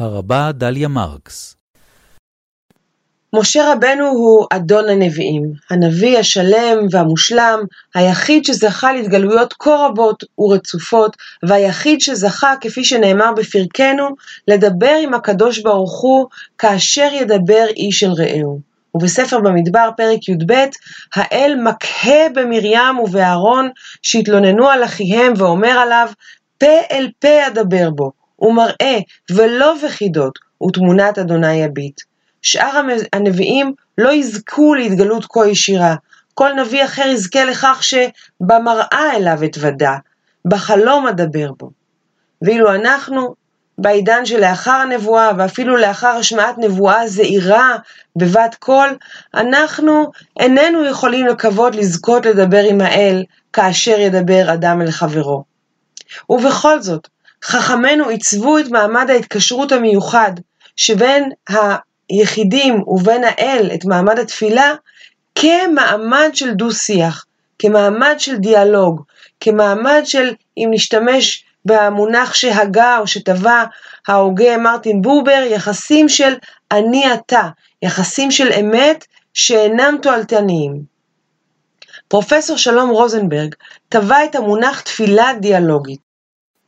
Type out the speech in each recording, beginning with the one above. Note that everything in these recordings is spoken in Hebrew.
הרבה דליה מרקס. משה רבנו הוא אדון הנביאים, הנביא השלם והמושלם, היחיד שזכה להתגלויות כה רבות ורצופות, והיחיד שזכה, כפי שנאמר בפרקנו, לדבר עם הקדוש ברוך הוא כאשר ידבר איש אל רעהו. ובספר במדבר, פרק י"ב, האל מקהה במרים ובאהרון שהתלוננו על אחיהם ואומר עליו, פה אל פה אדבר בו, ומראה ולא בחידות, ותמונת אדוני יביט. שאר הנביאים לא יזכו להתגלות כה ישירה. כל נביא אחר יזכה לכך שבמראה אליו אתוודע, בחלום אדבר בו. ואילו אנחנו, בעידן שלאחר הנבואה, ואפילו לאחר השמעת נבואה זעירה בבת קול, אנחנו איננו יכולים לקוות לזכות לדבר עם האל כאשר ידבר אדם אל חברו. ובכל זאת, חכמינו עיצבו את מעמד ההתקשרות המיוחד שבין היחידים ובין האל את מעמד התפילה כמעמד של דו-שיח, כמעמד של דיאלוג, כמעמד של, אם נשתמש במונח שהגה או שטבע ההוגה מרטין בובר, יחסים של אני אתה, יחסים של אמת שאינם תועלתניים. פרופסור שלום רוזנברג טבע את המונח תפילה דיאלוגית.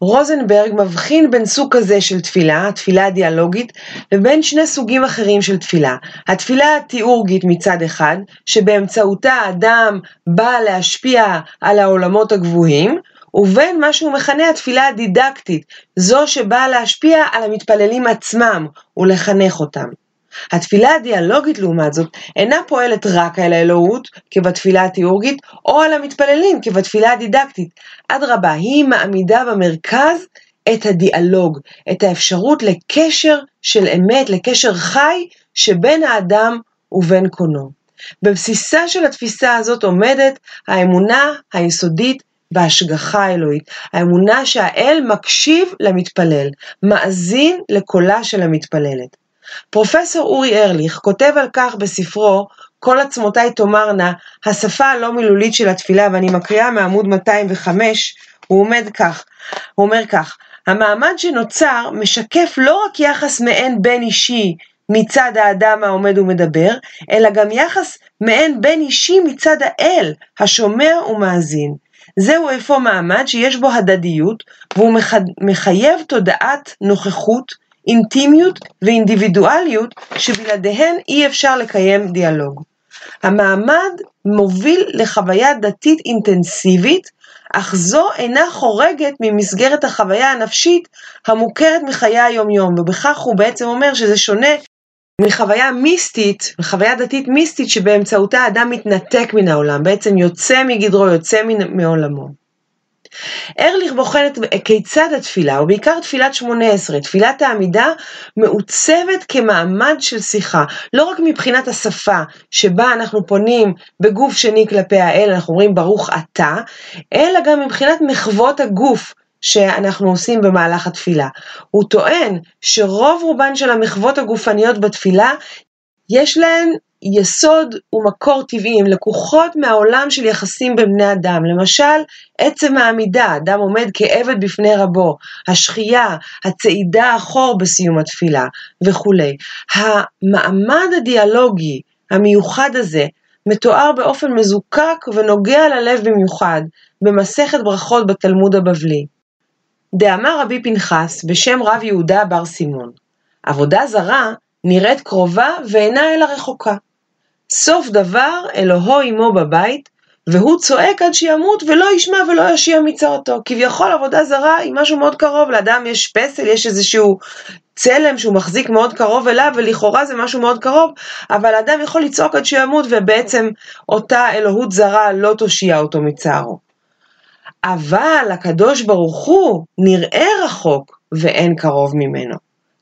רוזנברג מבחין בין סוג כזה של תפילה, התפילה הדיאלוגית, ובין שני סוגים אחרים של תפילה. התפילה התיאורגית מצד אחד, שבאמצעותה האדם בא להשפיע על העולמות הגבוהים, ובין מה שהוא מכנה התפילה הדידקטית, זו שבאה להשפיע על המתפללים עצמם ולחנך אותם. התפילה הדיאלוגית לעומת זאת אינה פועלת רק על האלוהות כבתפילה התיאורגית או על המתפללים כבתפילה הדידקטית. אדרבה, היא מעמידה במרכז את הדיאלוג, את האפשרות לקשר של אמת, לקשר חי שבין האדם ובין קונו. בבסיסה של התפיסה הזאת עומדת האמונה היסודית בהשגחה האלוהית, האמונה שהאל מקשיב למתפלל, מאזין לקולה של המתפללת. פרופסור אורי ארליך כותב על כך בספרו "כל עצמותיי תאמרנה, השפה הלא מילולית של התפילה", ואני מקריאה מעמוד 205, הוא עומד כך, הוא אומר כך, המעמד שנוצר משקף לא רק יחס מעין בין אישי מצד האדם העומד ומדבר, אלא גם יחס מעין בין אישי מצד האל, השומע ומאזין. זהו אפוא מעמד שיש בו הדדיות, והוא מחייב תודעת נוכחות, אינטימיות ואינדיבידואליות שבלעדיהן אי אפשר לקיים דיאלוג. המעמד מוביל לחוויה דתית אינטנסיבית, אך זו אינה חורגת ממסגרת החוויה הנפשית המוכרת מחיי היומיום, ובכך הוא בעצם אומר שזה שונה מחוויה מיסטית, מחוויה דתית מיסטית שבאמצעותה האדם מתנתק מן העולם, בעצם יוצא מגדרו, יוצא מעולמו. ארליך בוחן את כיצד התפילה, ובעיקר תפילת שמונה עשרה, תפילת העמידה, מעוצבת כמעמד של שיחה, לא רק מבחינת השפה שבה אנחנו פונים בגוף שני כלפי האל, אנחנו אומרים ברוך אתה, אלא גם מבחינת מחוות הגוף. שאנחנו עושים במהלך התפילה. הוא טוען שרוב רובן של המחוות הגופניות בתפילה, יש להן יסוד ומקור טבעי, הן לקוחות מהעולם של יחסים בין בני אדם. למשל, עצם העמידה, אדם עומד כעבד בפני רבו, השחייה, הצעידה אחור בסיום התפילה וכולי. המעמד הדיאלוגי המיוחד הזה מתואר באופן מזוקק ונוגע ללב במיוחד במסכת ברכות בתלמוד הבבלי. דאמר רבי פנחס בשם רב יהודה בר סימון, עבודה זרה נראית קרובה ואינה אלא רחוקה. סוף דבר אלוהו עמו בבית, והוא צועק עד שימות ולא ישמע ולא ישיע מצרתו. כביכול עבודה זרה היא משהו מאוד קרוב, לאדם יש פסל, יש איזשהו צלם שהוא מחזיק מאוד קרוב אליו, ולכאורה זה משהו מאוד קרוב, אבל האדם יכול לצעוק עד שימות, ובעצם אותה אלוהות זרה לא תושיע אותו מצערו. אבל הקדוש ברוך הוא נראה רחוק ואין קרוב ממנו.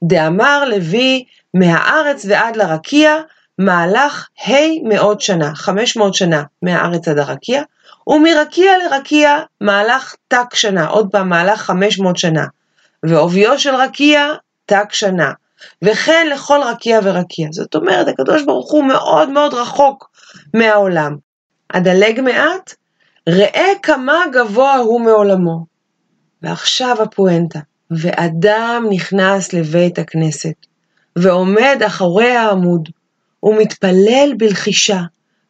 דאמר לוי מהארץ ועד לרקיע, מהלך ה' מאות שנה, 500 שנה מהארץ עד הרקיע, ומרקיע לרקיע מהלך תק שנה, עוד פעם מהלך 500 שנה, ועוביו של רקיע תק שנה, וכן לכל רקיע ורקיע. זאת אומרת, הקדוש ברוך הוא מאוד מאוד רחוק מהעולם. אדלג מעט, ראה כמה גבוה הוא מעולמו. ועכשיו הפואנטה. ואדם נכנס לבית הכנסת, ועומד אחורי העמוד, ומתפלל בלחישה,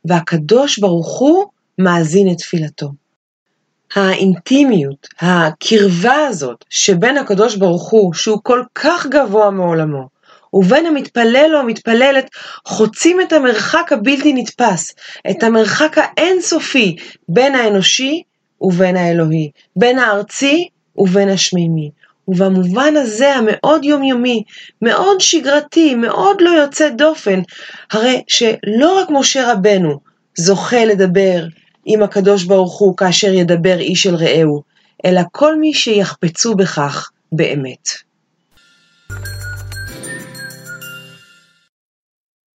והקדוש ברוך הוא מאזין את תפילתו. האינטימיות, הקרבה הזאת שבין הקדוש ברוך הוא, שהוא כל כך גבוה מעולמו, ובין המתפלל או המתפללת, חוצים את המרחק הבלתי נתפס, את המרחק האינסופי בין האנושי ובין האלוהי, בין הארצי ובין השמימי. ובמובן הזה המאוד יומיומי, מאוד שגרתי, מאוד לא יוצא דופן, הרי שלא רק משה רבנו זוכה לדבר עם הקדוש ברוך הוא כאשר ידבר איש אל רעהו, אלא כל מי שיחפצו בכך באמת.